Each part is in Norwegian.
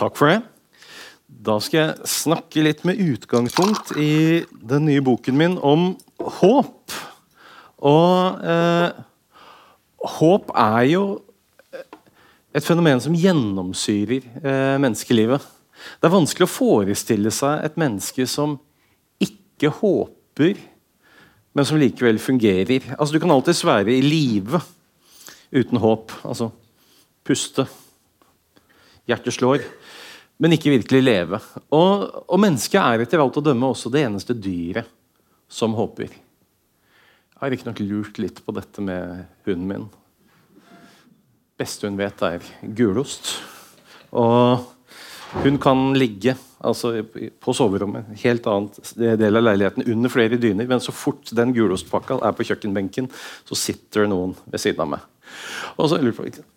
Takk for det. Da skal jeg snakke litt med utgangspunkt i den nye boken min om håp. Og eh, håp er jo et fenomen som gjennomsyrer eh, menneskelivet. Det er vanskelig å forestille seg et menneske som ikke håper, men som likevel fungerer. Altså, du kan alltids være i live uten håp. Altså puste. Hjertet slår men ikke virkelig leve. Og, og mennesket er etter alt å dømme også det eneste dyret som håper. Jeg har riktignok lurt litt på dette med hunden min. beste hun vet, er gulost. Og hun kan ligge altså, på soverommet, helt annet del av leiligheten, under flere dyner. Men så fort den gulostpakka er på kjøkkenbenken, så sitter noen ved siden av meg. Og så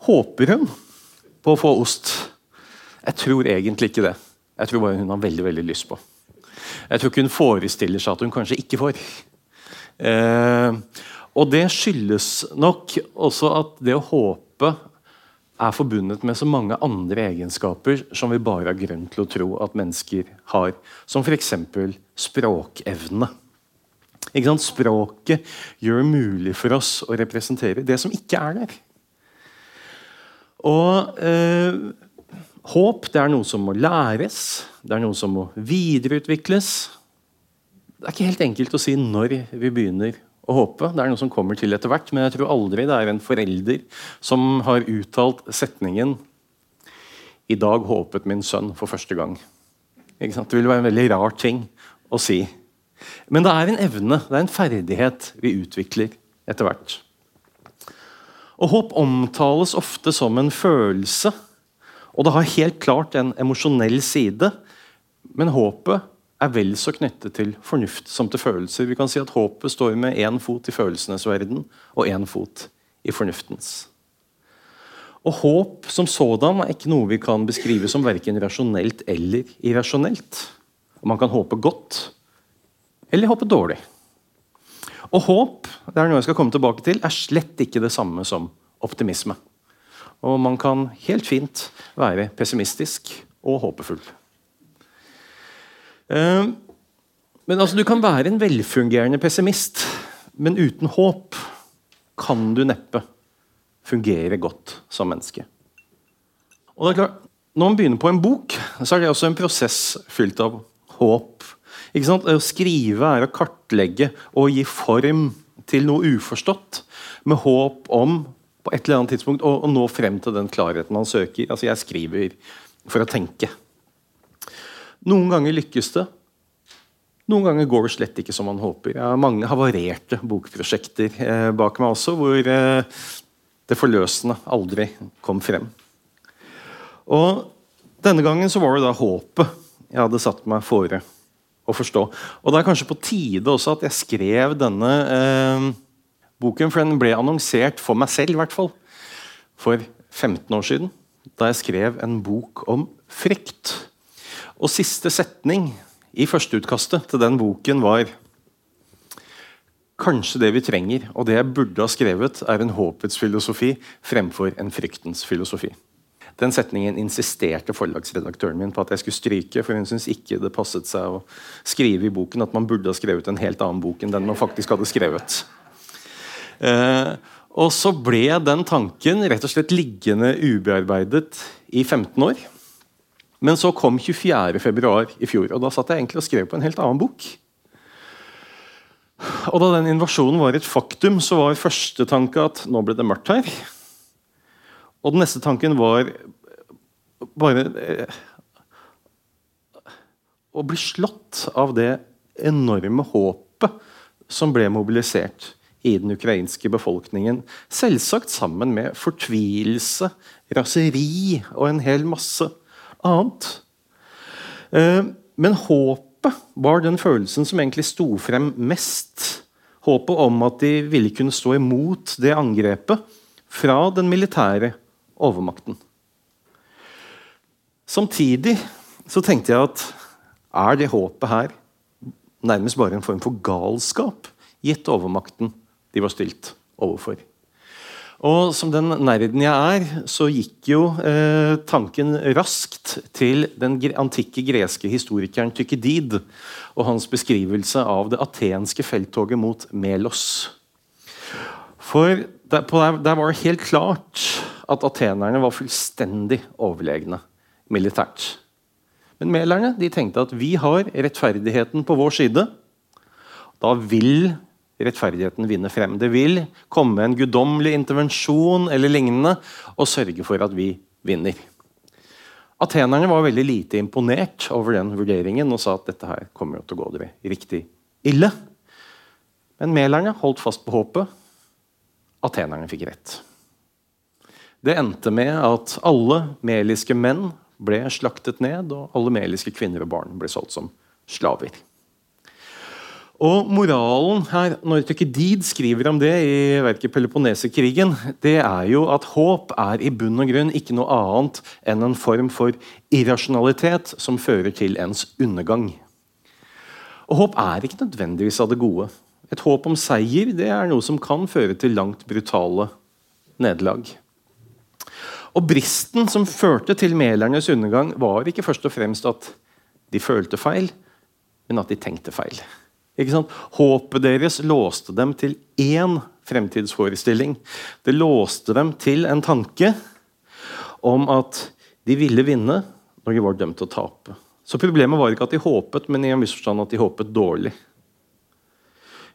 håper hun på å få ost. Jeg tror egentlig ikke det. Jeg tror bare hun har veldig veldig lyst på. Jeg tror ikke hun forestiller seg at hun kanskje ikke får. Eh, og det skyldes nok også at det å håpe er forbundet med så mange andre egenskaper som vi bare har grunn til å tro at mennesker har. Som f.eks. språkevne. Språket gjør det mulig for oss å representere det som ikke er der. Og eh, Håp det er noe som må læres, det er noe som må videreutvikles. Det er ikke helt enkelt å si når vi begynner å håpe. Det er noe som kommer til etter hvert, men jeg tror aldri det er en forelder som har uttalt setningen 'I dag håpet min sønn for første gang'. Det ville være en veldig rar ting å si. Men det er en evne, det er en ferdighet vi utvikler etter hvert. Og Håp omtales ofte som en følelse og det har helt klart en emosjonell side, men håpet er vel så knyttet til fornuft som til følelser. Vi kan si at Håpet står med én fot i følelsenes verden og én fot i fornuftens. Og Håp som sådan er ikke noe vi kan beskrive som verken rasjonelt eller irrasjonelt. Man kan håpe godt eller håpe dårlig. Og håp det er noe jeg skal komme tilbake til, er slett ikke det samme som optimisme. Og man kan helt fint være pessimistisk og håpefull. Eh, men altså, Du kan være en velfungerende pessimist, men uten håp kan du neppe fungere godt som menneske. Og det er klart, Når man begynner på en bok, så er det også en prosess fylt av håp. Ikke sant? Å skrive er å kartlegge og gi form til noe uforstått, med håp om på et eller annet tidspunkt å nå frem til den klarheten man søker. Altså, jeg skriver for å tenke. Noen ganger lykkes det. Noen ganger går det slett ikke som man håper. Jeg har mange havarerte bokprosjekter eh, bak meg også, hvor eh, det forløsende aldri kom frem. Og Denne gangen så var det da håpet jeg hadde satt meg fore å forstå. Og Det er kanskje på tide også at jeg skrev denne eh, boken, for den ble annonsert for meg selv, i hvert fall, for 15 år siden. Da jeg skrev en bok om frykt. Og siste setning i førsteutkastet til den boken var Kanskje det vi trenger, og det jeg burde ha skrevet, er en håpets filosofi fremfor en fryktens filosofi. Den setningen insisterte forlagsredaktøren min på at jeg skulle stryke, for hun syntes ikke det passet seg å skrive i boken at man burde ha skrevet en helt annen bok enn den man faktisk hadde skrevet. Eh, og så ble den tanken rett og slett liggende ubearbeidet i 15 år. Men så kom 24.2 i fjor, og da satt jeg egentlig og skrev på en helt annen bok. Og Da den invasjonen var et faktum, så var første tanke at nå ble det mørkt her. Og den neste tanken var bare eh, Å bli slått av det enorme håpet som ble mobilisert i den ukrainske befolkningen. Selvsagt sammen med fortvilelse, raseri og en hel masse annet. Eh, men håpet var den følelsen som egentlig sto frem mest. Håpet om at de ville kunne stå imot det angrepet fra den militære overmakten. Samtidig så tenkte jeg at er det håpet her nærmest bare en form for galskap gitt overmakten de var stilt overfor. Og som den nerden jeg er, så gikk jo eh, tanken raskt til den antikke greske historikeren Tykkedid og hans beskrivelse av det atenske felttoget mot Melos. For der, der, der var det helt klart at atenerne var fullstendig overlegne militært. Men melerne de tenkte at vi har rettferdigheten på vår side. Da vil rettferdigheten vinner frem. Det vil komme en guddommelig intervensjon eller lignende og sørge for at vi vinner. Atenerne var veldig lite imponert over den vurderingen og sa at dette her kommer til å gå dere riktig ille. Men melerne holdt fast på håpet. Atenerne fikk rett. Det endte med at alle meliske menn ble slaktet ned, og alle meliske kvinner og barn ble solgt som slaver. Og Moralen her, når Tøkkedid skriver om det i verket Peloponneserkrigen, det er jo at håp er i bunn og grunn ikke noe annet enn en form for irrasjonalitet som fører til ens undergang. Og Håp er ikke nødvendigvis av det gode. Et håp om seier det er noe som kan føre til langt brutale nederlag. Og Bristen som førte til melernes undergang, var ikke først og fremst at de følte feil, men at de tenkte feil. Håpet deres låste dem til én fremtidsforestilling. Det låste dem til en tanke om at de ville vinne når de var dømt til å tape. Så Problemet var ikke at de håpet, men i en viss forstand at de håpet dårlig.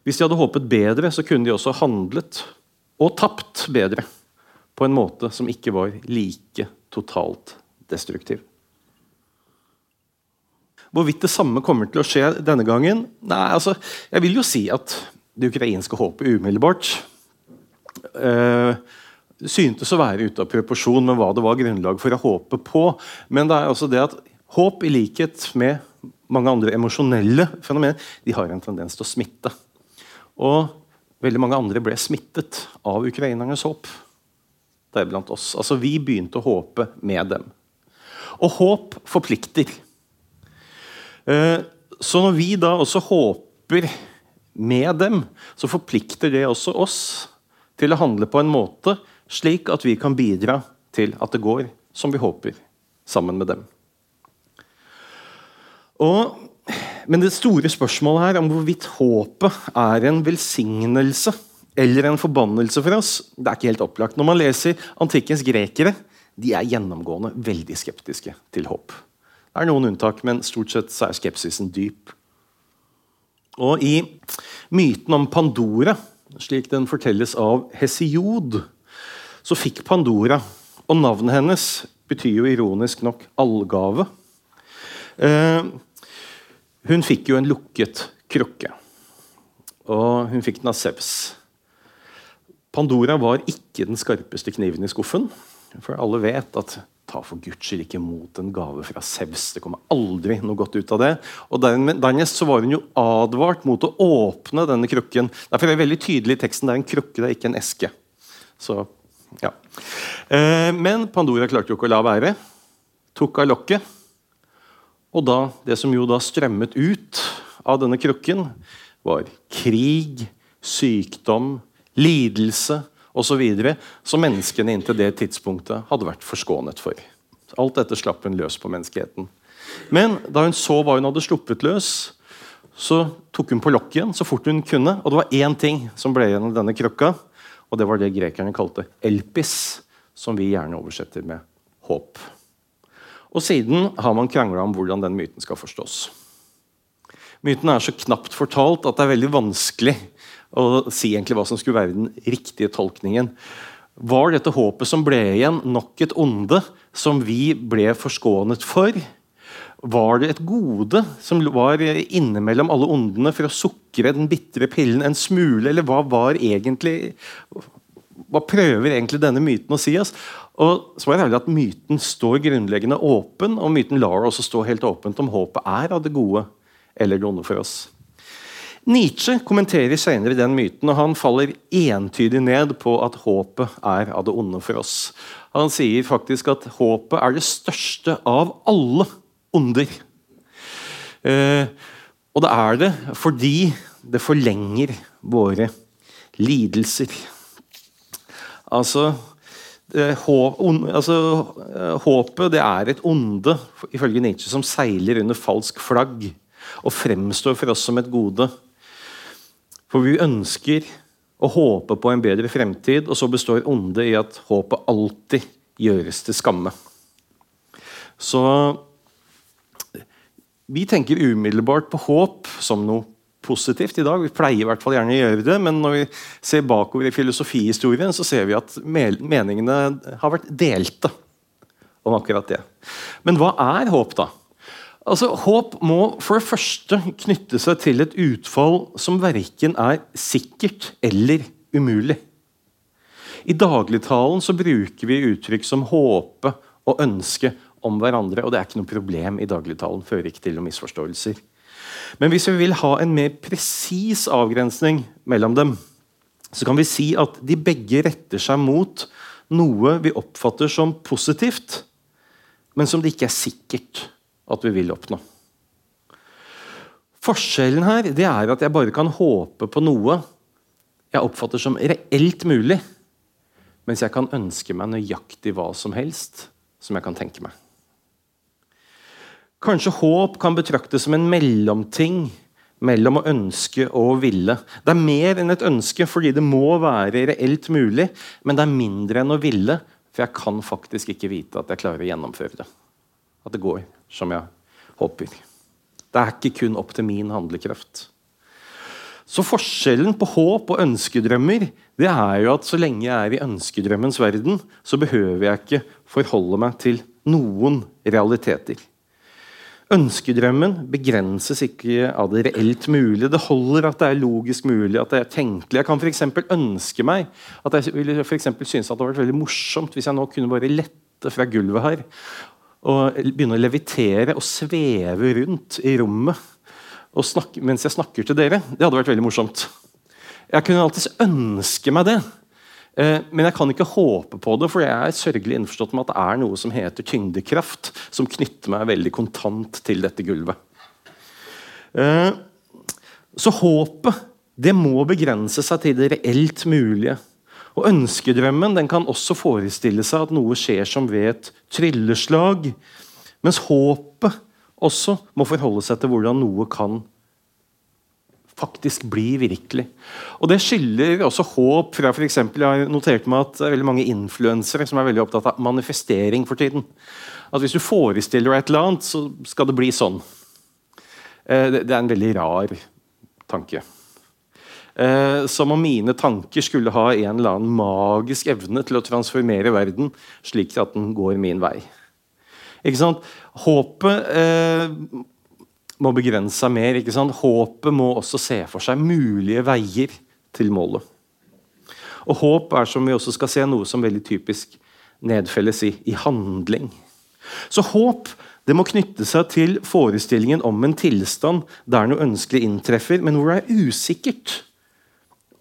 Hvis de hadde håpet bedre, så kunne de også handlet og tapt bedre på en måte som ikke var like totalt destruktiv. Hvorvidt det samme kommer til å skje denne gangen Nei, altså, Jeg vil jo si at det ukrainske håpet umiddelbart uh, syntes å være ute av proporsjon med hva det var grunnlag for å håpe på. Men det er altså det at håp, i likhet med mange andre emosjonelle fenomener, de har en tendens til å smitte. Og veldig mange andre ble smittet av ukrainernes håp. Deriblant oss. Altså, vi begynte å håpe med dem. Og håp forplikter. Eh, så når vi da også håper med dem, så forplikter det også oss til å handle på en måte slik at vi kan bidra til at det går som vi håper, sammen med dem. Og, men det store spørsmålet her om hvorvidt håpet er en velsignelse eller en forbannelse for oss, det er ikke helt opplagt. Når man leser antikkens grekere, de er gjennomgående veldig skeptiske til håp. Det er noen unntak, men stort sett er skepsisen dyp. Og I myten om Pandora, slik den fortelles av Hesiod, så fikk Pandora Og navnet hennes betyr jo ironisk nok allgave. Eh, hun fikk jo en lukket krukke, og hun fikk den av Sevs. Pandora var ikke den skarpeste kniven i skuffen, for alle vet at Ta for Guds skyld ikke mot en gave fra Sevs. Det kommer aldri noe godt ut av det. Og Dernest så var hun jo advart mot å åpne denne krukken. Derfor er det veldig tydelig i teksten det er en krukke, det er ikke en eske. Så, ja. Eh, men Pandora klarte jo ikke å la være. Tok av lokket. Og da, det som jo da strømmet ut av denne krukken, var krig, sykdom, lidelse osv. som menneskene inntil det tidspunktet hadde vært forskånet for. Alt dette slapp hun løs på menneskeheten. Men da hun så hva hun hadde sluppet løs, så tok hun på lokket igjen så fort hun kunne. Og det var én ting som ble igjen i denne krukka, og det var det grekerne kalte elpis, som vi gjerne oversetter med håp. Og Siden har man krangla om hvordan den myten skal forstås. Myten er så knapt fortalt at det er veldig vanskelig og si egentlig hva som skulle være den riktige tolkningen. Var dette håpet som ble igjen, nok et onde som vi ble forskånet for? Var det et gode som var innimellom alle ondene for å sukre den bitre pillen en smule, eller hva var egentlig Hva prøver egentlig denne myten å si oss? Og så er det at Myten står grunnleggende åpen, og myten lar også stå helt åpent om håpet er av det gode eller det onde for oss. Nietzsche kommenterer senere den myten, og han faller entydig ned på at håpet er av det onde for oss. Han sier faktisk at håpet er det største av alle onder. Eh, og det er det fordi det forlenger våre lidelser. Altså, det, hå- on- altså eh, Håpet det er et onde, ifølge Nietzsche, som seiler under falsk flagg og fremstår for oss som et gode. For vi ønsker å håpe på en bedre fremtid, og så består ondet i at håpet alltid gjøres til skamme. Så vi tenker umiddelbart på håp som noe positivt i dag. Vi pleier i hvert fall gjerne å gjøre det, men når vi ser bakover i filosofihistorien, så ser vi at meningene har vært delte om akkurat det. Men hva er håp, da? Altså, Håp må for det første knytte seg til et utfall som verken er sikkert eller umulig. I dagligtalen så bruker vi uttrykk som håpe og ønske om hverandre. og Det er ikke noe problem i dagligtalen. Fører ikke til noen misforståelser. Men hvis vi vil ha en mer presis avgrensning mellom dem, så kan vi si at de begge retter seg mot noe vi oppfatter som positivt, men som det ikke er sikkert at vi vil oppnå. Forskjellen her det er at jeg bare kan håpe på noe jeg oppfatter som reelt mulig, mens jeg kan ønske meg nøyaktig hva som helst som jeg kan tenke meg. Kanskje håp kan betraktes som en mellomting mellom å ønske og ville. Det er mer enn et ønske fordi det må være reelt mulig, men det er mindre enn å ville, for jeg kan faktisk ikke vite at jeg klarer å gjennomføre det. At det går som jeg håper. Det er ikke kun opp til min handlekraft. Så forskjellen på håp og ønskedrømmer det er jo at så lenge jeg er i ønskedrømmens verden, så behøver jeg ikke forholde meg til noen realiteter. Ønskedrømmen begrenses ikke av det reelt mulige. Det holder at det er logisk mulig, at det er tenkelig. Jeg kan f.eks. ønske meg at jeg ville for synes at det hadde vært veldig morsomt hvis jeg nå kunne bare lette fra gulvet her og begynne å levitere og sveve rundt i rommet snakke, mens jeg snakker til dere. Det hadde vært veldig morsomt. Jeg kunne alltids ønske meg det. Eh, men jeg kan ikke håpe på det, for jeg er sørgelig innforstått med at det er noe som heter tyngdekraft, som knytter meg veldig kontant til dette gulvet. Eh, så håpet det må begrense seg til det reelt mulige. Og Ønskedrømmen den kan også forestille seg at noe skjer som ved et trylleslag. Mens håpet også må forholde seg til hvordan noe kan faktisk bli virkelig. Og Det skylder også håp fra eksempel, Jeg har notert meg at det er veldig mange influensere som er veldig opptatt av manifestering for tiden. At Hvis du forestiller deg et eller annet, så skal det bli sånn. Eh, det er en veldig rar tanke. Eh, som om mine tanker skulle ha en eller annen magisk evne til å transformere verden slik at den går min vei. Ikke sant? Håpet eh, må begrense seg mer. Ikke sant? Håpet må også se for seg mulige veier til målet. Og håp er som vi også skal se, noe som veldig typisk nedfelles i, i handling. Så håp det må knytte seg til forestillingen om en tilstand der noe ønskelig inntreffer, men hvor det er usikkert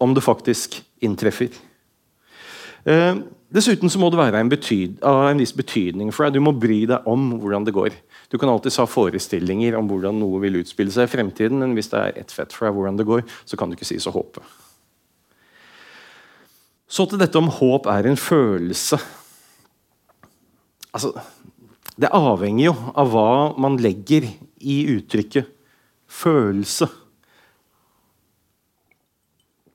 om det faktisk inntreffer. Eh, dessuten så må det være en betyd, en viss betydning for deg. Du må bry deg om hvordan det går. Du kan alltid ha forestillinger om hvordan noe vil utspille seg i fremtiden, men hvis det er ett fett for deg hvordan det går, så kan du ikke si så håpe. Så til dette om håp er en følelse. Altså, det avhenger jo av hva man legger i uttrykket følelse.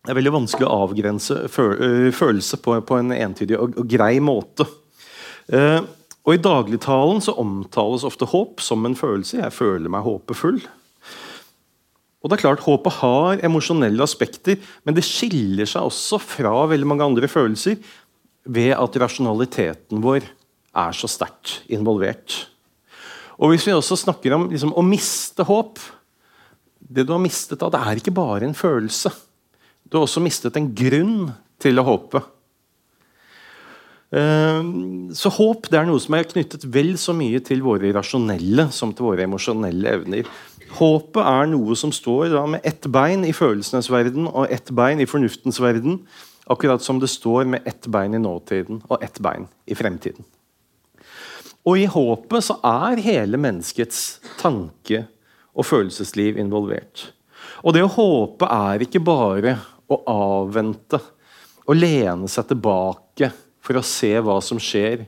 Det er veldig vanskelig å avgrense øh, følelse på, en entydig og, grei måte. Eh, og I dagligtalen så omtales ofte håp som en følelse. Jeg føler meg håpefull. Og det er klart, Håpet har emosjonelle aspekter, men det skiller seg også fra veldig mange andre følelser ved at rasjonaliteten vår er så sterkt involvert. Og Hvis vi også snakker om liksom, å miste håp Det du har mistet da, det er ikke bare en følelse. Du har også mistet en grunn til å håpe. Ehm, så håp det er noe som er knyttet vel så mye til våre rasjonelle som til våre emosjonelle evner. Håpet er noe som står med ett bein i følelsenes verden og ett bein i fornuftens verden. Akkurat som det står med ett bein i nåtiden og ett bein i fremtiden. Og i håpet så er hele menneskets tanke og følelsesliv involvert. Og det å håpe er ikke bare å avvente, å lene seg tilbake for å se hva som skjer.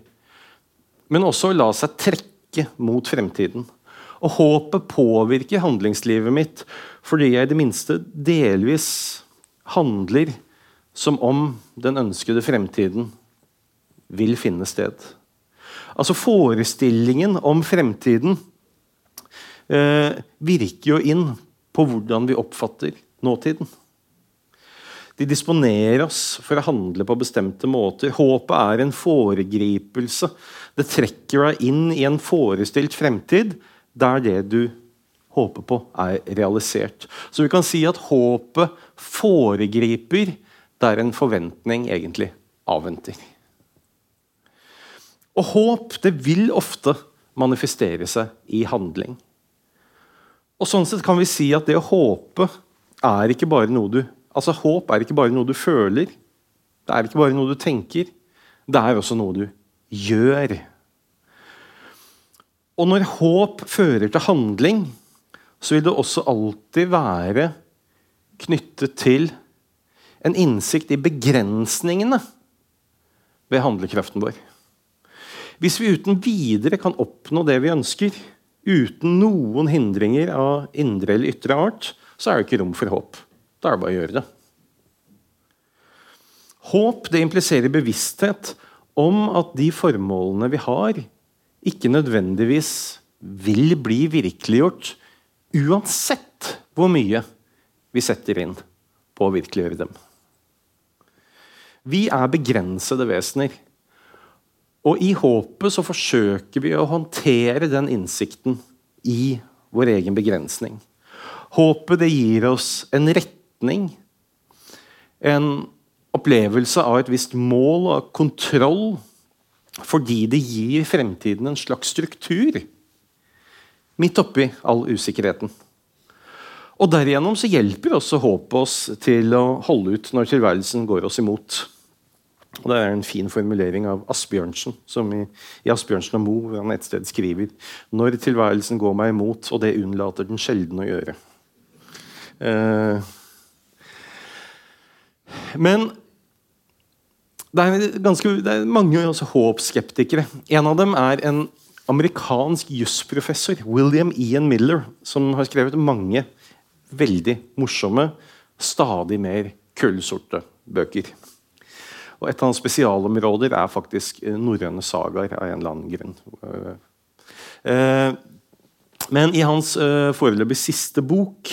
Men også å la seg trekke mot fremtiden. Og håpet påvirker handlingslivet mitt fordi jeg i det minste delvis handler som om den ønskede fremtiden vil finne sted. Altså Forestillingen om fremtiden eh, virker jo inn på hvordan vi oppfatter nåtiden. De disponerer oss for å handle på bestemte måter. Håpet er en foregripelse. Det trekker deg inn i en forestilt fremtid der det du håper på, er realisert. Så vi kan si at håpet foregriper der en forventning egentlig avventer. Og håp det vil ofte manifestere seg i handling. Og sånn sett kan vi si at det å håpe er ikke bare noe du altså Håp er ikke bare noe du føler, det er ikke bare noe du tenker. Det er også noe du gjør. Og når håp fører til handling, så vil det også alltid være knyttet til en innsikt i begrensningene ved handlekraften vår. Hvis vi uten videre kan oppnå det vi ønsker, uten noen hindringer av indre eller ytre art, så er det ikke rom for håp. Da er det bare å gjøre det. Håp det impliserer bevissthet om at de formålene vi har, ikke nødvendigvis vil bli virkeliggjort uansett hvor mye vi setter inn på å virkeliggjøre dem. Vi er begrensede vesener. Og i håpet så forsøker vi å håndtere den innsikten i vår egen begrensning. Håpet det gir oss en retning, en opplevelse av et visst mål og kontroll fordi det gir fremtiden en slags struktur midt oppi all usikkerheten. Og Derigjennom så hjelper også håpet oss til å holde ut når tilværelsen går oss imot. Og Det er en fin formulering av Asbjørnsen, som i, i Asbjørnsen og Mo, hvor han et sted skriver Når tilværelsen går meg imot, og det unnlater den sjelden å gjøre. Eh, men det er, ganske, det er mange håpskeptikere. En av dem er en amerikansk jusprofessor, William Ian Miller, som har skrevet mange veldig morsomme, stadig mer kullsorte bøker. Og Et av hans spesialområder er faktisk norrøne sagaer av en eller annen grunn. Eh, men i hans eh, foreløpig siste bok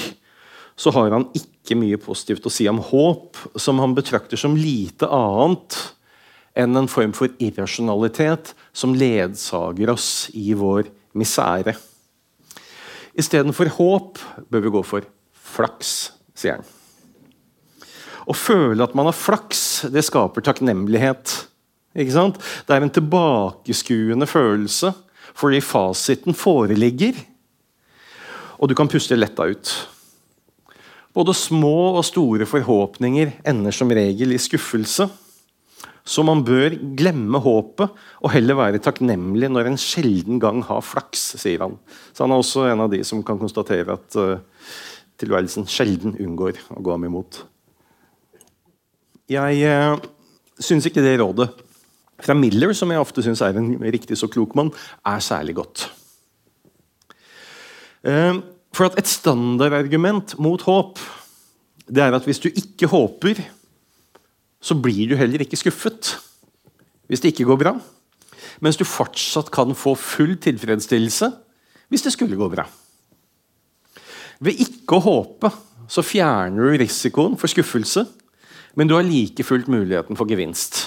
så har han ikke mye positivt å si om håp, som han betrakter som lite annet enn en form for irrasjonalitet som ledsager oss i vår misere. Istedenfor håp bør vi gå for flaks, sier han. Å føle at man har flaks, det skaper takknemlighet. Ikke sant? Det er en tilbakeskuende følelse fordi fasiten foreligger, og du kan puste letta ut. Både små og store forhåpninger ender som regel i skuffelse. Så man bør glemme håpet og heller være takknemlig når en sjelden gang har flaks, sier han. Så han er også en av de som kan konstatere at uh, tilværelsen sjelden unngår å gå ham imot. Jeg uh, syns ikke det rådet fra Miller, som jeg ofte syns er en riktig så klok mann, er særlig godt. Uh, for at et standardargument mot håp det er at hvis du ikke håper, så blir du heller ikke skuffet hvis det ikke går bra. Mens du fortsatt kan få full tilfredsstillelse hvis det skulle gå bra. Ved ikke å håpe så fjerner du risikoen for skuffelse, men du har like fullt muligheten for gevinst.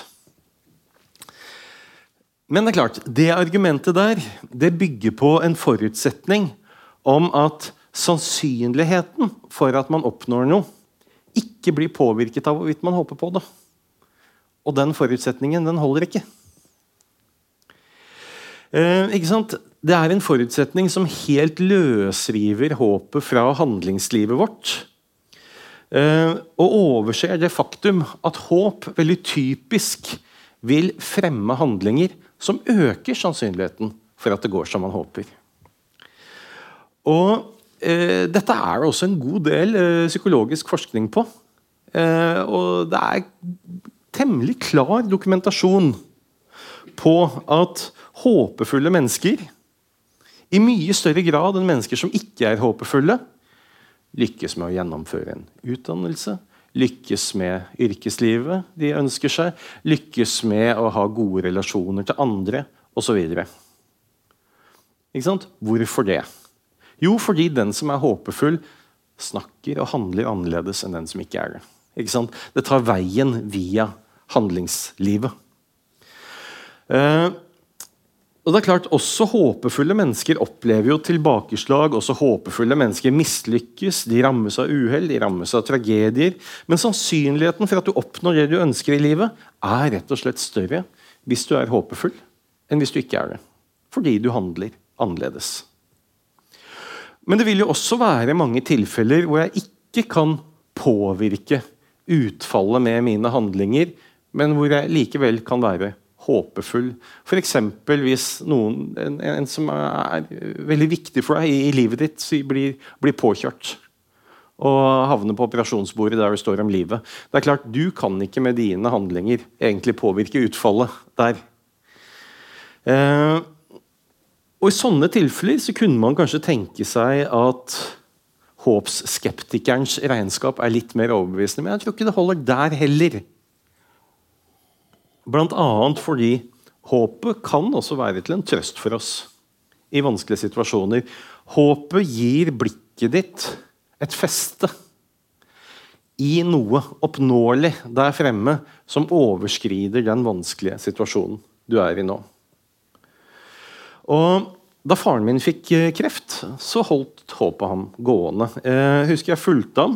Men det er klart, det argumentet der det bygger på en forutsetning om at sannsynligheten for at man oppnår noe, ikke blir påvirket av hvorvidt man håper på det. Og den forutsetningen den holder ikke. Eh, ikke sant? Det er en forutsetning som helt løsriver håpet fra handlingslivet vårt. Eh, og overser det faktum at håp veldig typisk vil fremme handlinger som øker sannsynligheten for at det går som man håper. Og Dette er det også en god del eh, psykologisk forskning på. Eh, og det er temmelig klar dokumentasjon på at håpefulle mennesker i mye større grad enn mennesker som ikke er håpefulle, lykkes med å gjennomføre en utdannelse, lykkes med yrkeslivet de ønsker seg, lykkes med å ha gode relasjoner til andre osv. Hvorfor det? Jo, fordi den som er håpefull, snakker og handler annerledes enn den som ikke er det. Ikke det tar veien via handlingslivet. Eh, og det er klart, Også håpefulle mennesker opplever jo tilbakeslag. Også håpefulle mennesker mislykkes, de rammes av uhell, de rammes av tragedier. Men sannsynligheten for at du oppnår det du ønsker i livet, er rett og slett større hvis du er håpefull, enn hvis du ikke er det. Fordi du handler annerledes. Men det vil jo også være mange tilfeller hvor jeg ikke kan påvirke utfallet med mine handlinger, men hvor jeg likevel kan være håpefull. F.eks. hvis noen, en, en, som er veldig viktig for deg i, i livet ditt, blir, blir, påkjørt og havner på operasjonsbordet der det står om livet. Det er klart, Du kan ikke med dine handlinger egentlig påvirke utfallet der. Eh, og I sånne tilfeller så kunne man kanskje tenke seg at håpsskeptikerens regnskap er litt mer overbevisende. Men jeg tror ikke det holder der heller. Bl.a. fordi håpet kan også være til en trøst for oss i vanskelige situasjoner. Håpet gir blikket ditt et feste i noe oppnåelig der fremme som overskrider den vanskelige situasjonen du er i nå. Og da faren min fikk eh, kreft, så holdt håpet ham gående. Jeg eh, husker jeg fulgte ham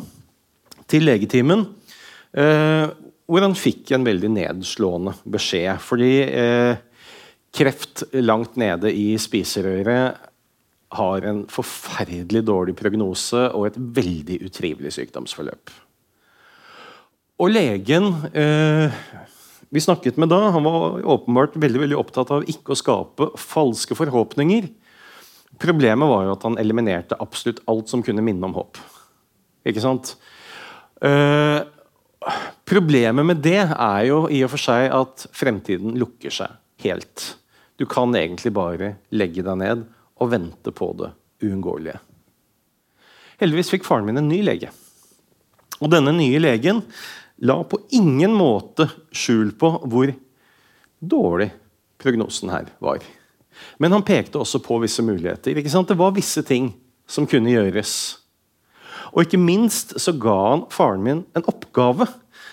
til legetimen. Eh, hvor han fikk en veldig nedslående beskjed. Fordi kreft langt nede i spiserøret har en forferdelig dårlig prognose og et veldig utrivelig sykdomsforløp. Og legen vi snakket med da, han var åpenbart veldig, veldig opptatt av ikke å skape falske forhåpninger. Problemet var jo at han eliminerte absolutt alt som kunne minne om håp. Ikke sant? Eh, Problemet med det er jo i og for seg at fremtiden lukker seg helt. Du kan egentlig bare legge deg ned og vente på det uunngåelige. Heldigvis fikk faren min en ny lege. Og denne nye legen la på ingen måte skjul på hvor dårlig prognosen her var. Men han pekte også på visse muligheter. Det var visse ting som kunne gjøres. Og ikke minst så ga han faren min en oppgave.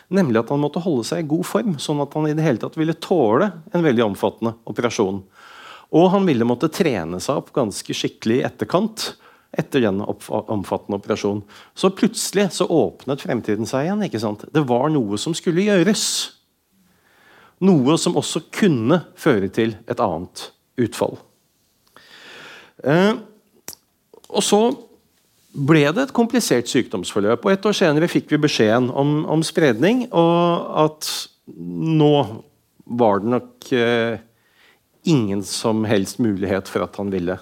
Nemlig at han måtte holde seg i god form, sånn at han i det hele tatt ville tåle en veldig omfattende operasjon. Og han ville måtte trene seg opp ganske skikkelig i etterkant etter den omfattende operasjonen. Så plutselig så åpnet fremtiden seg igjen. ikke sant? Det var noe som skulle gjøres. Noe som også kunne føre til et annet utfall. Eh, og så ble det et komplisert sykdomsforløp. og Et år senere fikk vi beskjeden om, om spredning, og at nå var det nok eh, ingen som helst mulighet for at han ville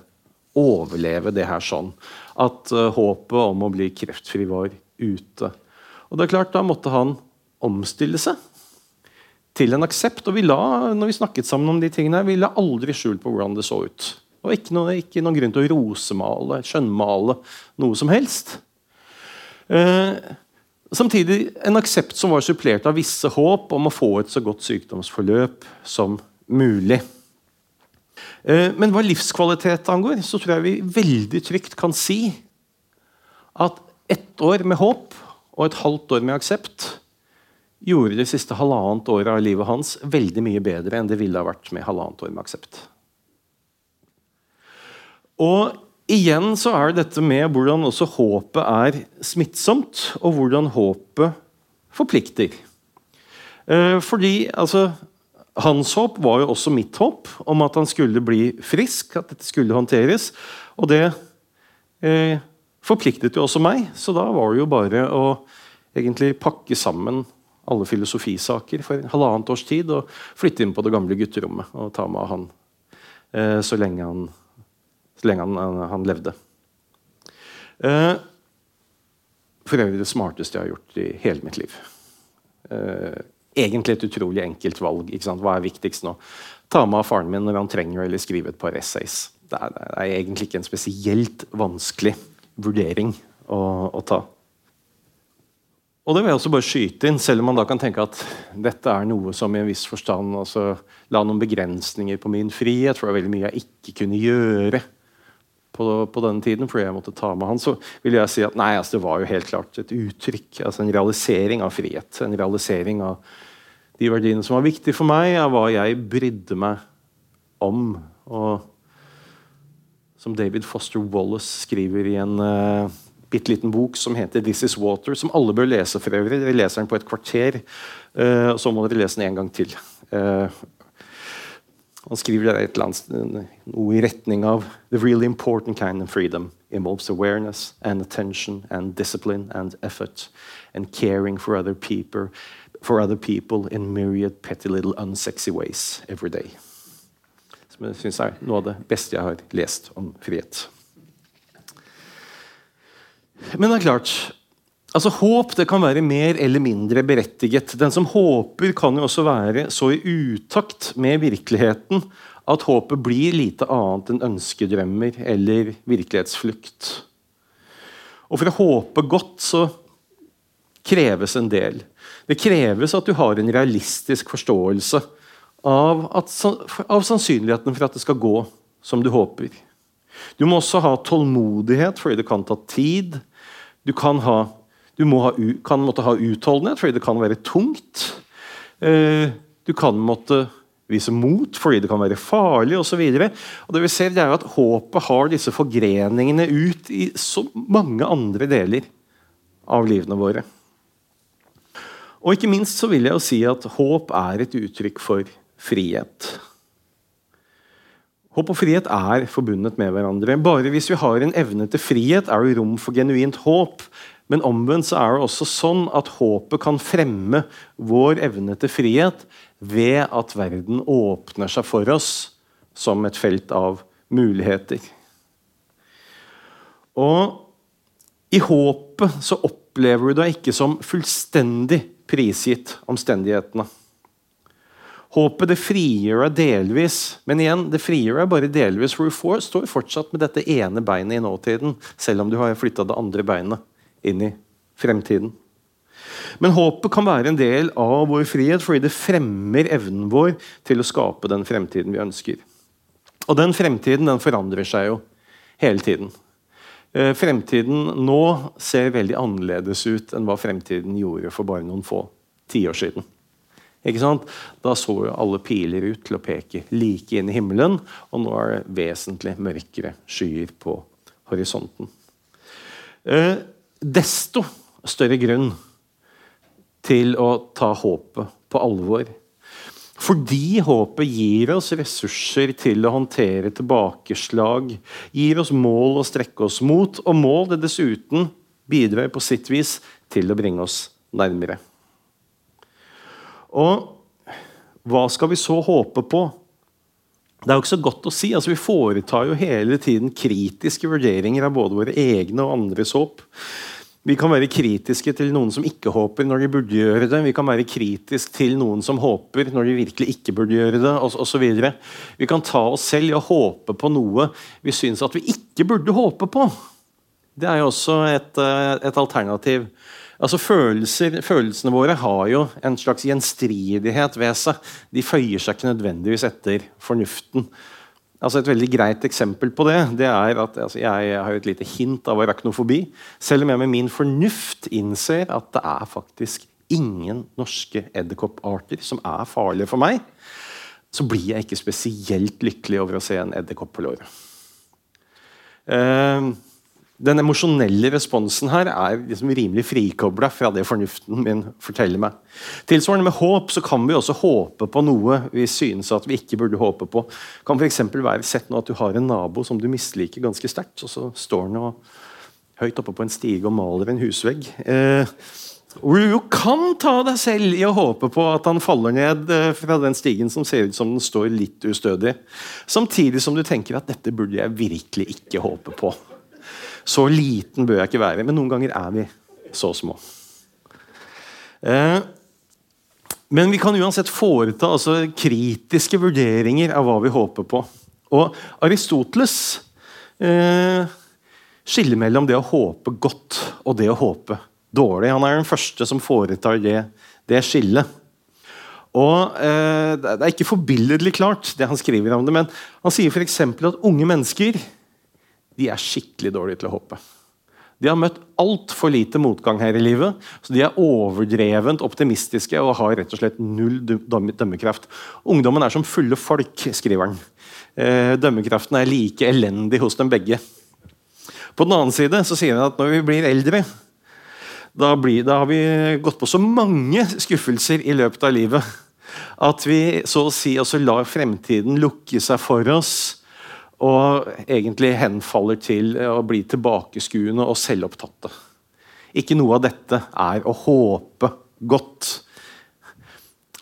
overleve det her sånn. At uh, håpet om å bli kreftfri var ute. Og det er klart, Da måtte han omstille seg til en aksept. Og vi la når vi snakket sammen om de tingene, vi la aldri skjul på hvordan det så ut. Og ikke, noe, ikke noen grunn til å rosemale, skjønnmale noe som helst. Eh, samtidig en aksept som var supplert av visse håp om å få et så godt sykdomsforløp som mulig. Eh, men hva livskvalitet angår, så tror jeg vi veldig trygt kan si at ett år med håp og et halvt år med aksept gjorde det siste halvannet året av livet hans veldig mye bedre enn det ville ha vært med halvannet år med aksept. Og igjen så er dette med hvordan også håpet er smittsomt, og hvordan håpet forplikter. Eh, fordi altså, Hans håp var jo også mitt håp om at han skulle bli frisk, at dette skulle håndteres. Og det eh, forpliktet jo også meg, så da var det jo bare å egentlig pakke sammen alle filosofisaker for halvannet års tid og flytte inn på det gamle gutterommet og ta med han eh, så lenge han så lenge han, han levde. Eh, for øvrig det smarteste jeg har gjort i hele mitt liv. Eh, egentlig et utrolig enkelt valg. Hva er viktigst nå? Ta med av faren min når han trenger eller skrive et par essays. Det er, det er, egentlig ikke en spesielt vanskelig vurdering å, å, ta. Og det vil jeg også bare skyte inn, selv om man da kan tenke at dette er noe som i en viss forstand altså, la noen begrensninger på min frihet, for det var veldig mye jeg ikke kunne gjøre på, på denne tiden fordi jeg måtte ta med han, så vil jeg si at nei, altså, det var jo helt klart et uttrykk, altså en realisering av frihet. En realisering av de verdiene som var viktige for meg, av hva jeg brydde meg om. Og som David Foster Wallace skriver i en uh, bitte liten bok som heter 'This Is Water', som alle bør lese for øvrig. Dere leser den på et kvarter, uh, og så må dere lese den en gang til. Uh, han skriver et eller annet, noe i retning av The really important kind of freedom involves awareness and attention and discipline and effort and caring for other people for other people in myriad petty little unsexy ways every day. Som jeg syns er noe av det beste jeg har lest om frihet. Men det er klart altså Håp det kan være mer eller mindre berettiget. Den som håper, kan jo også være så i utakt med virkeligheten at håpet blir lite annet enn ønskedrømmer eller virkelighetsflukt. Og for å håpe godt så kreves en del. Det kreves at du har en realistisk forståelse av, at, av sannsynligheten for at det skal gå som du håper. Du må også ha tålmodighet, fordi det kan ta tid. Du kan, ha, du ha, kan måtte ha utholdenhet, fordi det kan være tungt. Eh, du kan måtte vise mot fordi det kan være farlig osv. Det vi ser, det er at håpet har disse forgreningene ut i så mange andre deler av livene våre. Og ikke minst så vil jeg jo si at håp er et uttrykk for frihet. Håp og frihet er forbundet med hverandre. Bare hvis vi har en evne til frihet, er det rom for genuint håp. Men omvendt så er det også sånn at håpet kan fremme vår evne til frihet ved at verden åpner seg for oss som et felt av muligheter. Og i håpet så opplever du deg ikke som fullstendig prisgitt omstendighetene. Håpet det frigjør deg delvis, men igjen, det frigjør deg bare delvis, for du får, står fortsatt med dette ene beinet i nåtiden, selv om du har flytta det andre beinet inn i fremtiden. Men håpet kan være en del av vår frihet fordi det fremmer evnen vår til å skape den fremtiden vi ønsker. Og den fremtiden den forandrer seg jo hele tiden. Eh, fremtiden nå ser veldig annerledes ut enn hva fremtiden gjorde for bare noen få tiår siden. Ikke sant? Da så jo alle piler ut til å peke like inn i himmelen, og nå er det vesentlig mørkere skyer på horisonten. Desto større grunn til å ta håpet på alvor fordi håpet gir oss ressurser til å håndtere tilbakeslag, gir oss mål å strekke oss mot, og mål det dessuten bidrar på sitt vis til å bringe oss nærmere. Og hva skal vi så håpe på? Det er jo ikke så godt å si. Altså, vi foretar jo hele tiden kritiske vurderinger av både våre egne og andres håp. Vi kan være kritiske til noen som ikke håper når de burde gjøre det. Vi kan være kritiske til noen som håper når de virkelig ikke burde gjøre det. Så vi kan ta oss selv i å håpe på noe vi syns at vi ikke burde håpe på. Det er jo også et, eh, et alternativ. Altså følelser, Følelsene våre har jo en slags gjenstridighet ved seg. De føyer seg ikke nødvendigvis etter fornuften. Altså Et veldig greit eksempel på det det er at altså, jeg har et lite hint av arachnofobi. Selv om jeg med min fornuft innser at det er faktisk ingen norske edderkopparter som er farlige for meg, så blir jeg ikke spesielt lykkelig over å se en edderkopp på låret. Uh, den emosjonelle responsen her er liksom rimelig frikobla fra det fornuften min forteller meg. Tilsvarende med håp så kan vi også håpe på noe vi synes at vi ikke burde håpe på. Det kan f.eks. være sett nå at du har en nabo som du misliker ganske sterkt, og så står han høyt oppe på en stige og maler en husvegg. Eh, hvor du jo kan ta deg selv i å håpe på at han faller ned eh, fra den stigen som ser ut som den står litt ustødig. Samtidig som du tenker at dette burde jeg virkelig ikke håpe på. Så liten bør jeg ikke være. Men noen ganger er vi så små. Eh, Men vi kan uansett foreta altså, kritiske vurderinger av hva vi håper på. Og Aristoteles eh, skiller mellom det å håpe godt og det å håpe dårlig. Han er den første som foretar det, det skillet. Og eh, Det er ikke forbilledlig klart, det han skriver om det, men han sier f.eks. at unge mennesker de er skikkelig dårlige til å håpe. De har møtt altfor lite motgang her i livet, så de er overdrevent optimistiske og har rett og slett null dømmekraft. Ungdommen er som fulle folk, skriver han. Eh, dømmekraften er like elendig hos dem begge. På den annen side så sier han at når vi blir eldre, da, blir, da har vi gått på så mange skuffelser i løpet av livet at vi så å si også lar fremtiden lukke seg for oss og egentlig henfaller til å bli tilbakeskuende og selvopptatte. Ikke noe av dette er å håpe godt.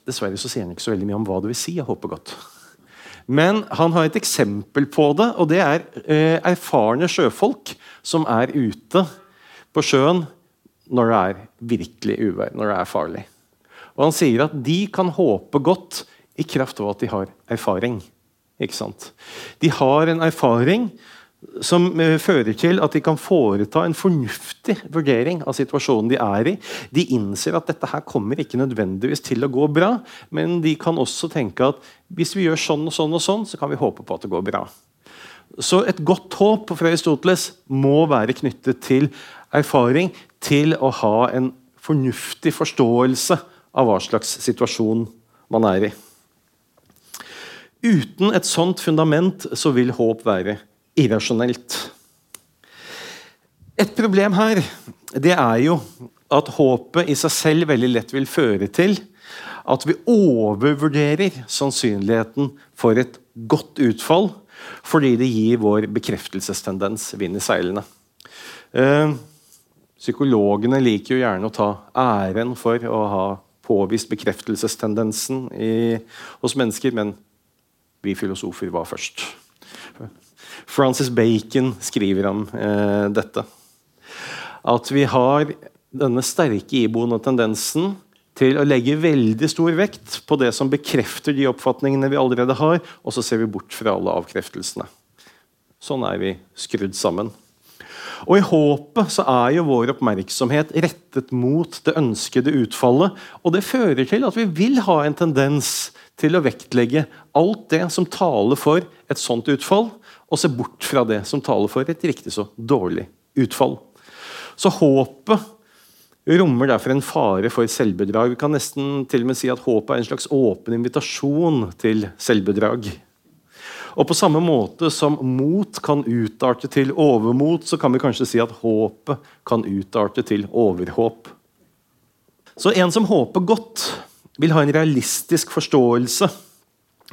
Dessverre så sier han ikke så veldig mye om hva det vil si å håpe godt. Men han har et eksempel på det, og det er eh, erfarne sjøfolk som er ute på sjøen når det er virkelig uvær, når det er farlig. Og Han sier at de kan håpe godt i kraft av at de har erfaring. Ikke sant? De har en erfaring som uh, fører til at de kan foreta en fornuftig vurdering av situasjonen de er i. De innser at dette her kommer ikke nødvendigvis til å gå bra, men de kan også tenke at hvis vi gjør sånn og sånn, og sånn, så kan vi håpe på at det går bra. Så et godt håp fra Aristoteles må være knyttet til erfaring, til å ha en fornuftig forståelse av hva slags situasjon man er i. Uten et sånt fundament så vil håp være irrasjonelt. Et problem her det er jo at håpet i seg selv veldig lett vil føre til at vi overvurderer sannsynligheten for et godt utfall fordi det gir vår bekreftelsestendens vind i seilene. Eh, psykologene liker jo gjerne å ta æren for å ha påvist bekreftelsestendensen i, hos mennesker, men vi filosofer var først. Francis Bacon skriver om eh, dette. At vi har denne sterke iboende tendensen til å legge veldig stor vekt på det som bekrefter de oppfatningene vi allerede har, og så ser vi bort fra alle avkreftelsene. Sånn er vi skrudd sammen. Og I håpet så er jo vår oppmerksomhet rettet mot det ønskede utfallet. Og det fører til at vi vil ha en tendens til å vektlegge alt det som taler for et sånt utfall, og se bort fra det som taler for et riktig så dårlig utfall. Så håpet rommer derfor en fare for selvbedrag. Vi kan nesten til og med si at håpet er en slags åpen invitasjon til selvbedrag. Og På samme måte som mot kan utarte til overmot, så kan vi kanskje si at håpet kan utarte til overhåp. Så en som håper godt, vil ha en realistisk forståelse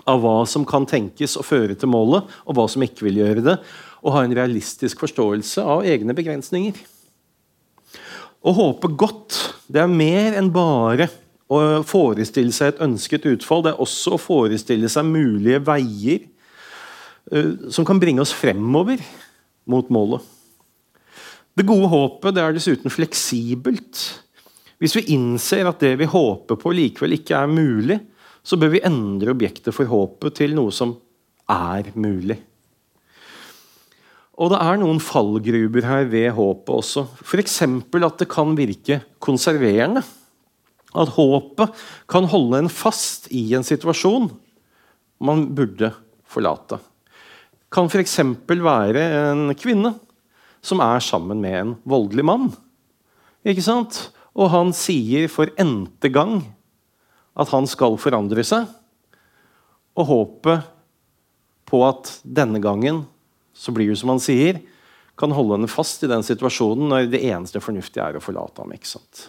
av hva som kan tenkes å føre til målet, og hva som ikke vil gjøre det, og ha en realistisk forståelse av egne begrensninger. Å håpe godt det er mer enn bare å forestille seg et ønsket utfall. Det er også å forestille seg mulige veier uh, som kan bringe oss fremover mot målet. Det gode håpet det er dessuten fleksibelt. Hvis vi innser at det vi håper på, likevel ikke er mulig, så bør vi endre objektet for håpet til noe som er mulig. Og det er noen fallgruber her ved håpet også. F.eks. at det kan virke konserverende. At håpet kan holde en fast i en situasjon man burde forlate. Kan f.eks. være en kvinne som er sammen med en voldelig mann. Ikke sant? Og han sier for n-te gang at han skal forandre seg. Og håpet på at denne gangen så blir det som han sier, kan holde henne fast i den situasjonen når det eneste fornuftige er å forlate ham. ikke sant?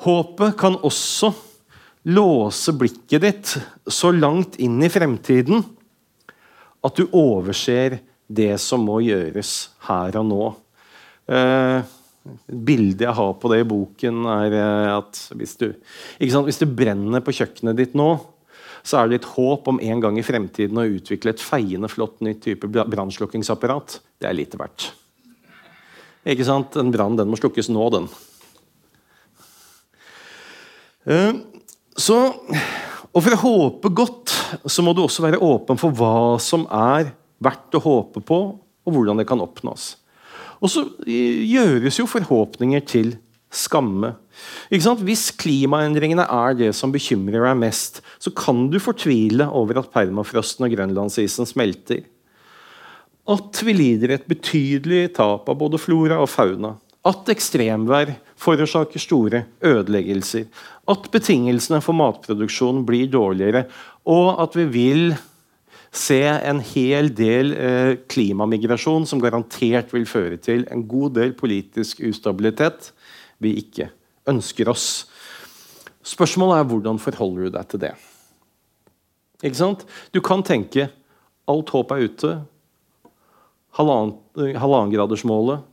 Håpet kan også låse blikket ditt så langt inn i fremtiden at du overser det som må gjøres her og nå. Eh, Bildet jeg har på det i boken, er eh, at hvis du, hvis du brenner på kjøkkenet ditt nå, så er det et håp om en gang i fremtiden å utvikle et feiende flott nytt type brannslukkingsapparat. Det er lite verdt. Ikke sant? En brann må slukkes nå, den. Uh, Så, og For å håpe godt så må du også være åpen for hva som er verdt å håpe på, og hvordan det kan oppnås. Og så gjøres jo forhåpninger til skamme. Hvis klimaendringene er det som bekymrer deg mest, så kan du fortvile over at permafrosten og grønlandsisen smelter. At vi lider et betydelig tap av både flora og fauna. At ekstremvær forårsaker store ødeleggelser. At betingelsene for matproduksjon blir dårligere. Og at vi vil se en hel del eh, klimamigrasjon som garantert vil føre til en god del politisk ustabilitet vi ikke ønsker oss. Spørsmålet er hvordan forholder du deg til det? Ikke sant? Du kan tenke alt håp er ute. Halvannengradersmålet,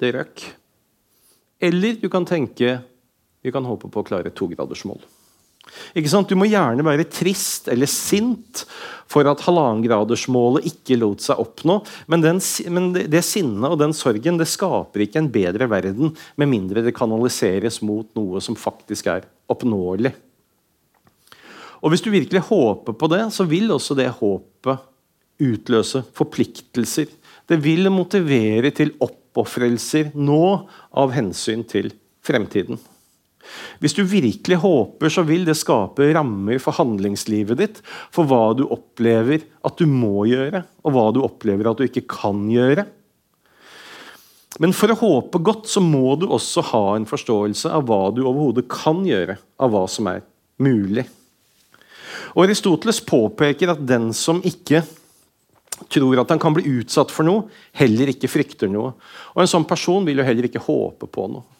det røk. Eller du kan tenke vi kan håpe på å klare togradersmål. Du må gjerne være trist eller sint for at halvannengradersmålet ikke lot seg oppnå. Men, den, men det sinnet og den sorgen det skaper ikke en bedre verden med mindre det kanaliseres mot noe som faktisk er oppnåelig. Og Hvis du virkelig håper på det, så vil også det håpet utløse forpliktelser. Det vil motivere til oppofrelser nå av hensyn til fremtiden. Hvis du virkelig håper, så vil det skape rammer for handlingslivet ditt. For hva du opplever at du må gjøre, og hva du opplever at du ikke kan gjøre. Men for å håpe godt så må du også ha en forståelse av hva du overhodet kan gjøre. Av hva som er mulig. Og Aristoteles påpeker at den som ikke tror at han kan bli utsatt for noe, heller ikke frykter noe. Og En sånn person vil jo heller ikke håpe på noe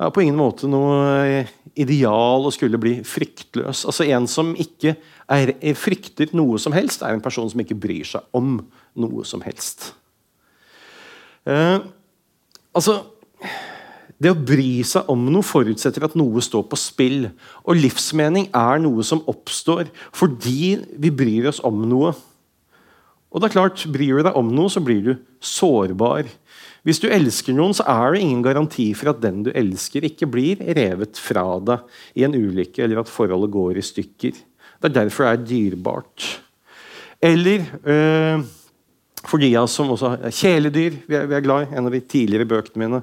er på ingen måte noe ideal å skulle bli fryktløs. Altså En som ikke er, frykter noe som helst, er en person som ikke bryr seg om noe som helst. Eh, altså Det å bry seg om noe forutsetter at noe står på spill. Og livsmening er noe som oppstår fordi vi bryr oss om noe. Og det er klart, Bryr du deg om noe, så blir du sårbar. Hvis du elsker noen, så er det ingen garanti for at den du elsker, ikke blir revet fra deg i en ulykke, eller at forholdet går i stykker. Det er derfor det er dyrebart. Eller øh, for de av oss som også er kjæledyr. Vi er, vi er glad i En av de tidligere bøkene mine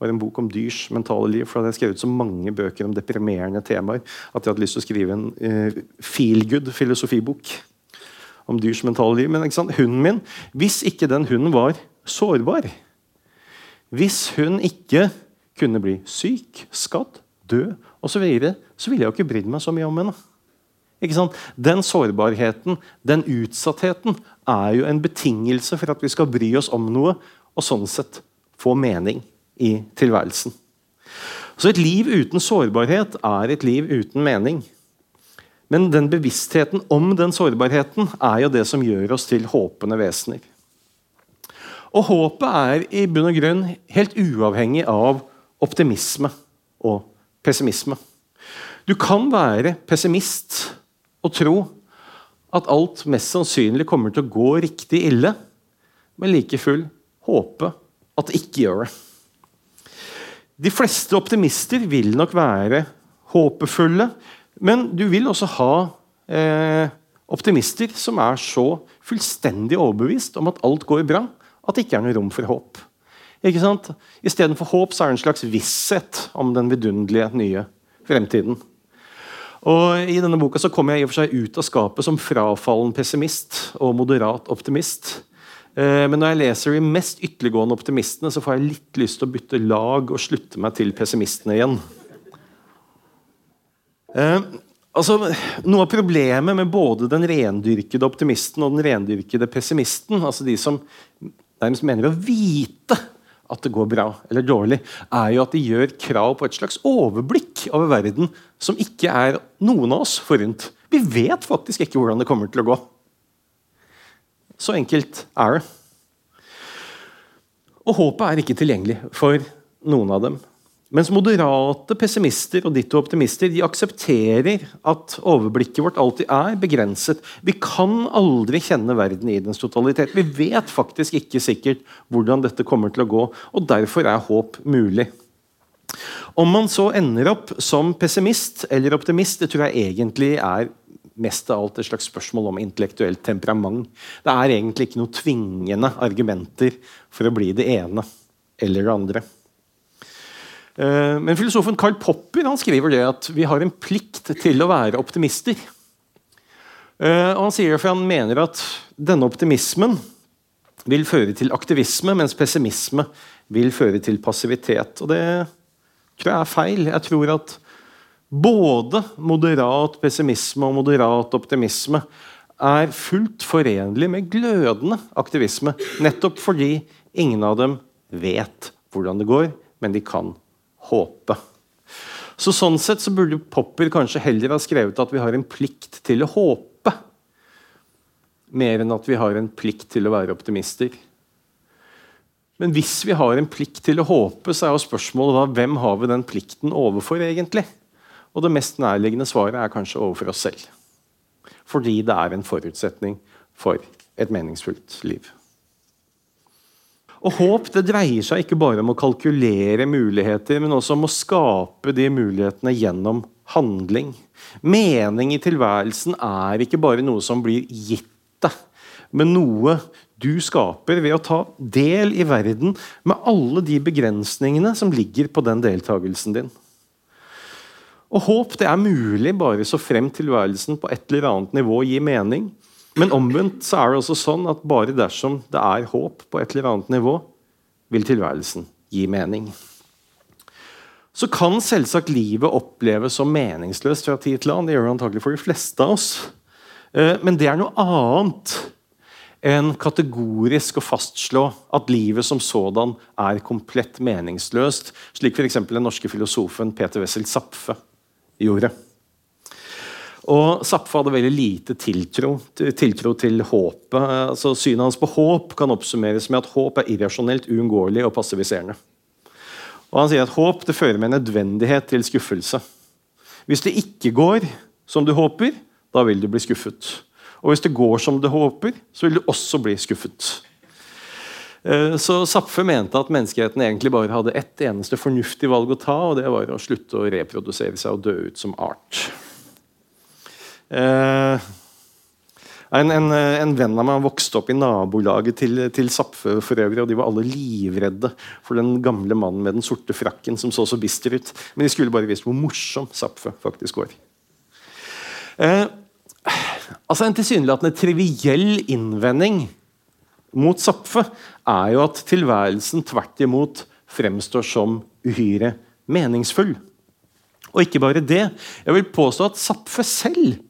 var en bok om dyrs mentale liv. for Da hadde jeg skrevet så mange bøker om deprimerende temaer at jeg hadde lyst til å skrive en uh, feelgood filosofibok om dyrs mentale liv. Men hunden min, hvis ikke den hunden var sårbar hvis hun ikke kunne bli syk, skadd, død osv., så, videre, så ville jeg jo ikke brydd meg så mye om henne. Den sårbarheten, den utsattheten, er jo en betingelse for at vi skal bry oss om noe og sånn sett få mening i tilværelsen. Så et liv uten sårbarhet er et liv uten mening. Men den bevisstheten om den sårbarheten er jo det som gjør oss til håpende vesener. Og håpet er i bunn og grunn helt uavhengig av optimisme og pessimisme. Du kan være pessimist og tro at alt mest sannsynlig kommer til å gå riktig ille, men like full håpe at det ikke gjør det. De fleste optimister vil nok være håpefulle, men du vil også ha eh, optimister som er så fullstendig overbevist om at alt går bra, at det ikke er noe rom for håp. Ikke sant? Istedenfor håp så er det en slags visshet om den vidunderlige nye fremtiden. Og I denne boka så kommer jeg i og for seg ut av skapet som frafallen pessimist og moderat optimist. Eh, men når jeg leser de mest ytterliggående optimistene, så får jeg litt lyst til å bytte lag og slutte meg til pessimistene igjen. Eh, altså, Noe av problemet med både den rendyrkede optimisten og den rendyrkede pessimisten, altså de som nærmest mener å vite at det går bra eller dårlig, er jo at de gjør krav på et slags overblikk over verden som ikke er noen av oss forunt. Vi vet faktisk ikke hvordan det kommer til å gå. Så enkelt er det. Og håpet er ikke tilgjengelig for noen av dem. Mens moderate pessimister og ditto optimister de aksepterer at overblikket vårt alltid er begrenset. Vi kan aldri kjenne verden i dens totalitet. Vi vet faktisk ikke sikkert hvordan dette kommer til å gå. og Derfor er håp mulig. Om man så ender opp som pessimist eller optimist, det tror jeg egentlig er mest av alt et slags spørsmål om intellektuelt temperament. Det er egentlig ikke noe tvingende argumenter for å bli det ene eller det andre. Eh, men filosofen Karl Popper han skriver det at vi har en plikt til å være optimister. Eh, og Han sier det for han mener at denne optimismen vil føre til aktivisme, mens pessimisme vil føre til passivitet. Og Det tror jeg er feil. Jeg tror at både moderat pessimisme og moderat optimisme er fullt forenlig med glødende aktivisme. Nettopp fordi ingen av dem vet hvordan det går, men de kan håpe. Så Sånn sett så burde Popper kanskje heller ha skrevet at vi har en plikt til å håpe, mer enn at vi har en plikt til å være optimister. Men hvis vi har en plikt til å håpe, så er jo spørsmålet da hvem har vi den plikten overfor, egentlig? Og det mest nærliggende svaret er kanskje overfor oss selv. Fordi det er en forutsetning for et meningsfullt liv. Og Håp det dreier seg ikke bare om å kalkulere muligheter, men også om å skape de mulighetene gjennom handling. Mening i tilværelsen er ikke bare noe som blir gitt deg, men noe du skaper ved å ta del i verden med alle de begrensningene som ligger på den deltakelsen din. Og Håp det er mulig bare så frem tilværelsen på et eller annet nivå gir mening. Men omvendt så er det også sånn at bare dersom det er håp på et eller annet nivå, vil tilværelsen gi mening. Så kan selvsagt livet oppleves som meningsløst fra tid til annen. Det gjør det antagelig for de fleste av oss. Eh, men det er noe annet enn kategorisk å fastslå at livet som sådan er komplett meningsløst, slik f.eks. den norske filosofen Peter Wessel Zapfe gjorde. Og Zapfe hadde veldig lite tiltro, tiltro til håpet. Altså, synet hans på håp kan oppsummeres med at håp er irrasjonelt, uunngåelig og passiviserende. Og Han sier at håp det fører med nødvendighet til skuffelse. Hvis det ikke går som du håper, da vil du bli skuffet. Og hvis det går som du håper, så vil du også bli skuffet. Eh, så Zapfe mente at menneskeheten egentlig bare hadde ett eneste fornuftig valg å ta, og det var å slutte å reprodusere seg og dø ut som art. Eh, en, en, en, venn av meg vokste opp i nabolaget til, til Zapfe for øvrig, og de var alle livredde for den gamle mannen med den sorte frakken som så så bister ut. Men de skulle bare visst hvor morsom Zapfe faktisk var. Eh, altså En tilsynelatende triviell innvending mot Zapfe er jo at tilværelsen tvert imot fremstår som uhyre meningsfull. Og ikke bare det. Jeg vil påstå at Zapfe selv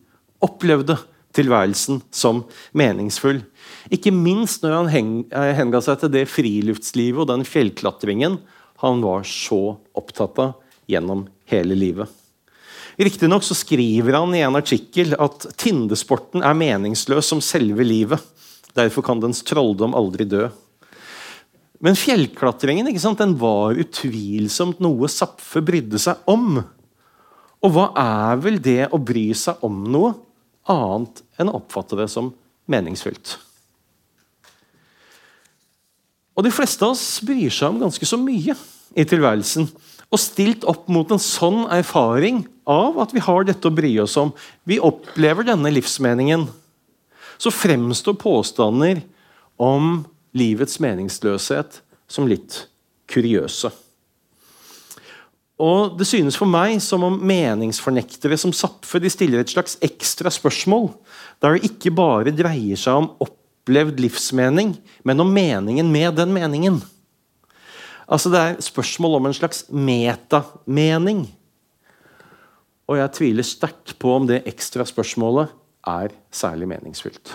opplevde tilværelsen som meningsfull. Ikke minst når han eh, henga seg til det friluftslivet og den fjellklatringen han var så opptatt av gjennom hele livet. Riktignok skriver han i en artikkel at tindesporten er meningsløs som selve livet. Derfor kan dens trolldom aldri dø. Men fjellklatringen den var utvilsomt noe Zapfe brydde seg om. Og hva er vel det å bry seg om noe annet enn å oppfatte det som meningsfylt. Og De fleste av oss bryr seg om ganske så mye i tilværelsen. Og stilt opp mot en sånn erfaring av at vi har dette å bry oss om, vi opplever denne livsmeningen, så fremstår påstander om livets meningsløshet som litt kuriøse. Og Det synes for meg som om meningsfornektere som Zapfe de stiller et slags ekstra spørsmål, der det ikke bare dreier seg om opplevd livsmening, men om meningen med den meningen. Altså Det er spørsmål om en slags metamening. Og jeg tviler sterkt på om det ekstra spørsmålet er særlig meningsfylt.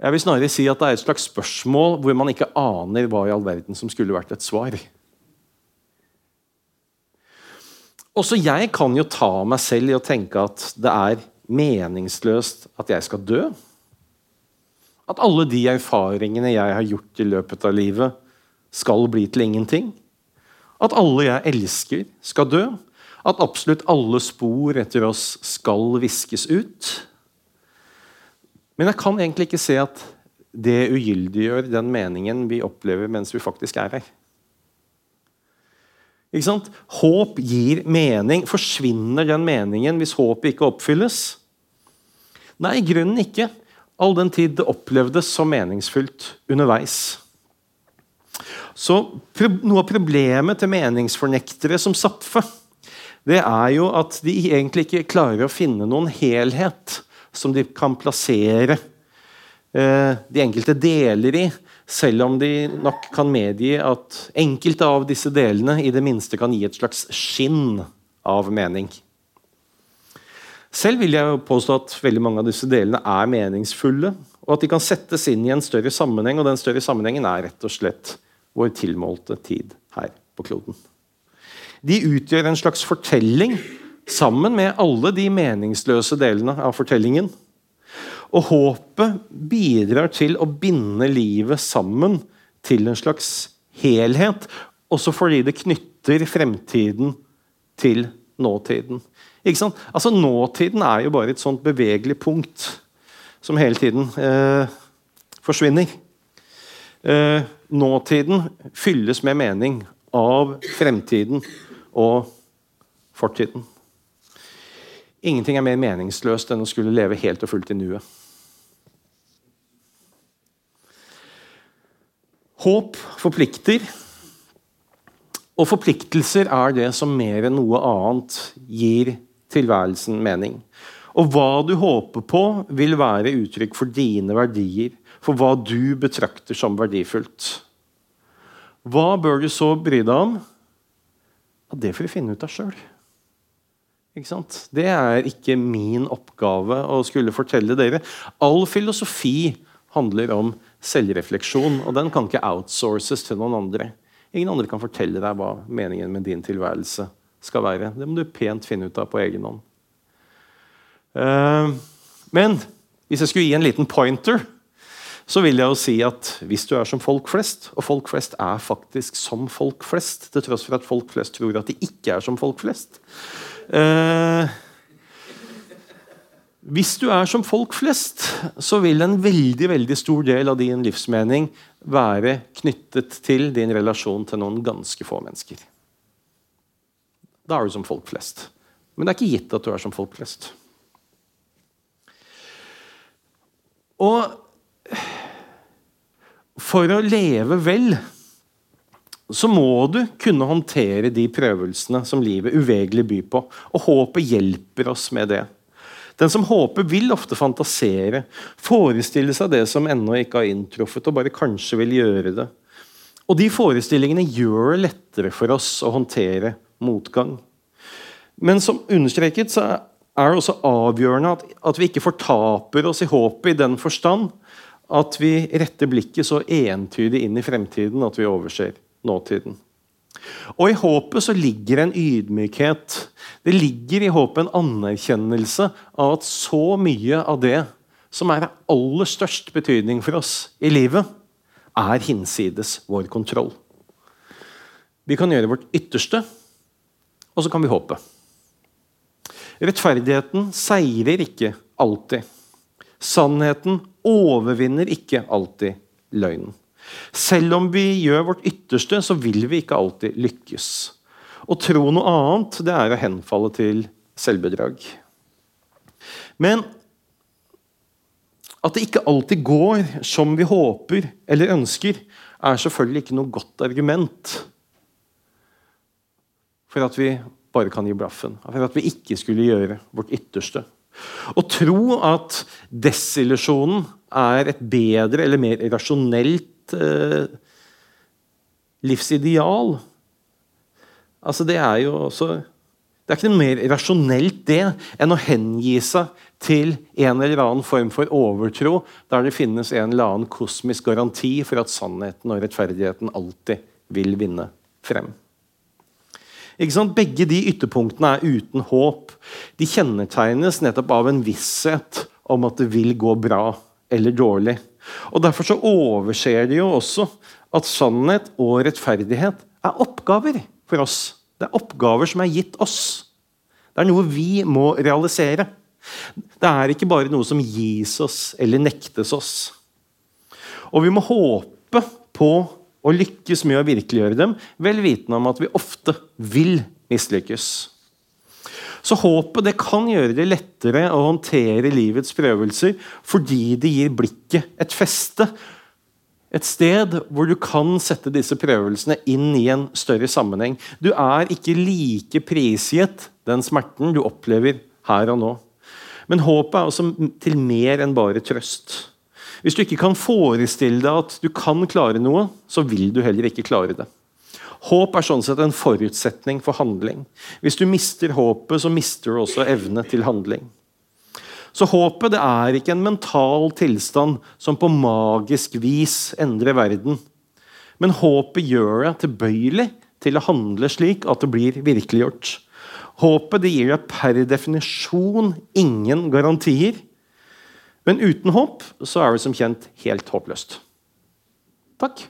Jeg vil snarere si at det er et slags spørsmål hvor man ikke aner hva i all verden som skulle vært et svar. Også jeg kan jo ta meg selv i å tenke at det er meningsløst at jeg skal dø. At alle de erfaringene jeg har gjort i løpet av livet, skal bli til ingenting. At alle jeg elsker, skal dø. At absolutt alle spor etter oss skal viskes ut. Men jeg kan egentlig ikke se at det ugyldiggjør den meningen vi opplever mens vi faktisk er her. Ikke sant? Håp gir mening. Forsvinner den meningen hvis håpet ikke oppfylles? Nei, i grunnen ikke. All den tid det opplevdes som meningsfullt underveis. Så Noe av problemet til meningsfornektere som Zapfe det er jo at de egentlig ikke klarer å finne noen helhet som de kan plassere eh, de enkelte deler i, selv om de nok kan medgi at enkelte av disse delene i det minste kan gi et slags skinn av mening. Selv vil jeg påstå at veldig mange av disse delene er meningsfulle, og at de kan settes inn i en større sammenheng, og den større sammenhengen er rett og slett vår tilmålte tid her på kloden. De utgjør en slags fortelling sammen med alle de meningsløse delene av fortellingen. Og håpet bidrar til å binde livet sammen til en slags helhet, også fordi det knytter fremtiden til nåtiden. Altså Nåtiden er jo bare et sånt bevegelig punkt som hele tiden eh, forsvinner. Eh, nåtiden fylles med mening av fremtiden og fortiden. Ingenting er mer meningsløst enn å skulle leve helt og fullt i nuet. Håp forplikter. Og forpliktelser er det som mer enn noe annet gir tilværelsen mening. Og hva du håper på, vil være uttrykk for dine verdier, for hva du betrakter som verdifullt. Hva bør du så bry deg om? Ja, det får du finne ut av sjøl. Det er ikke min oppgave å skulle fortelle dere. All filosofi handler om selvrefleksjon, og den kan ikke outsources til noen andre. Ingen andre kan fortelle deg hva meningen med din tilværelse skal være. Det må du pent finne ut av på egen hånd. Uh, men hvis jeg skulle gi en liten pointer så vil jeg jo si at hvis du er som folk flest, og folk flest er faktisk som folk flest, til tross for at folk flest tror at de ikke er som folk flest eh, Hvis du er som folk flest, så vil en veldig veldig stor del av din livsmening være knyttet til din relasjon til noen ganske få mennesker. Da er du som folk flest. Men det er ikke gitt at du er som folk flest. Og for å leve vel så må du kunne håndtere de prøvelsene som livet uvegerlig byr på. Og håpet hjelper oss med det. Den som håper, vil ofte fantasere, forestille seg det som ennå ikke har inntruffet, og bare kanskje vil gjøre det. Og de forestillingene gjør det lettere for oss å håndtere motgang. Men som understreket så er det også avgjørende at, at vi ikke fortaper oss i håpet i den forstand at vi retter blikket så entydig inn i fremtiden at vi overser nåtiden. Og I håpet så ligger en ydmykhet. Det ligger i håpet en anerkjennelse av at så mye av det som er av aller størst betydning for oss i livet, er hinsides vår kontroll. Vi kan gjøre vårt ytterste, og så kan vi håpe. Rettferdigheten seirer ikke alltid. Sannheten overvinner ikke alltid løgnen. Selv om vi gjør vårt ytterste, så vil vi ikke alltid lykkes. Å tro noe annet, det er å henfalle til selvbedrag. Men at det ikke alltid går som vi håper eller ønsker, er selvfølgelig ikke noe godt argument for at vi bare kan gi blaffen. For at vi ikke skulle gjøre vårt ytterste. Å tro at desillusjonen er et bedre eller mer rasjonelt eh, livsideal altså Det er jo også det er ikke noe mer rasjonelt det enn å hengi seg til en eller annen form for overtro, der det finnes en eller annen kosmisk garanti for at sannheten og rettferdigheten alltid vil vinne frem. Begge de ytterpunktene er uten håp. De kjennetegnes nettopp av en visshet om at det vil gå bra eller dårlig. Og Derfor så overser de jo også at sannhet og rettferdighet er oppgaver for oss. Det er oppgaver som er gitt oss. Det er noe vi må realisere. Det er ikke bare noe som gis oss eller nektes oss. Og vi må håpe på å lykkes med å virkeliggjøre dem, vel vitende om at vi ofte vil mislykkes. Så håpet det kan gjøre det lettere å håndtere livets prøvelser fordi det gir blikket et feste. Et sted hvor du kan sette disse prøvelsene inn i en større sammenheng. Du er ikke like prisgitt den smerten du opplever her og nå. Men håpet er også til mer enn bare trøst. Hvis du ikke kan forestille deg at du kan klare noe, så vil du heller ikke klare det. Håp er sånn sett en forutsetning for handling. Hvis du mister håpet, så mister du også evne til handling. Så håpet det er ikke en mental tilstand som på magisk vis endrer verden. Men håpet gjør deg tilbøyelig til å handle slik at det blir virkeliggjort. Håpet det gir deg per definisjon ingen garantier. Men uten håp så er det som kjent helt håpløst. Takk.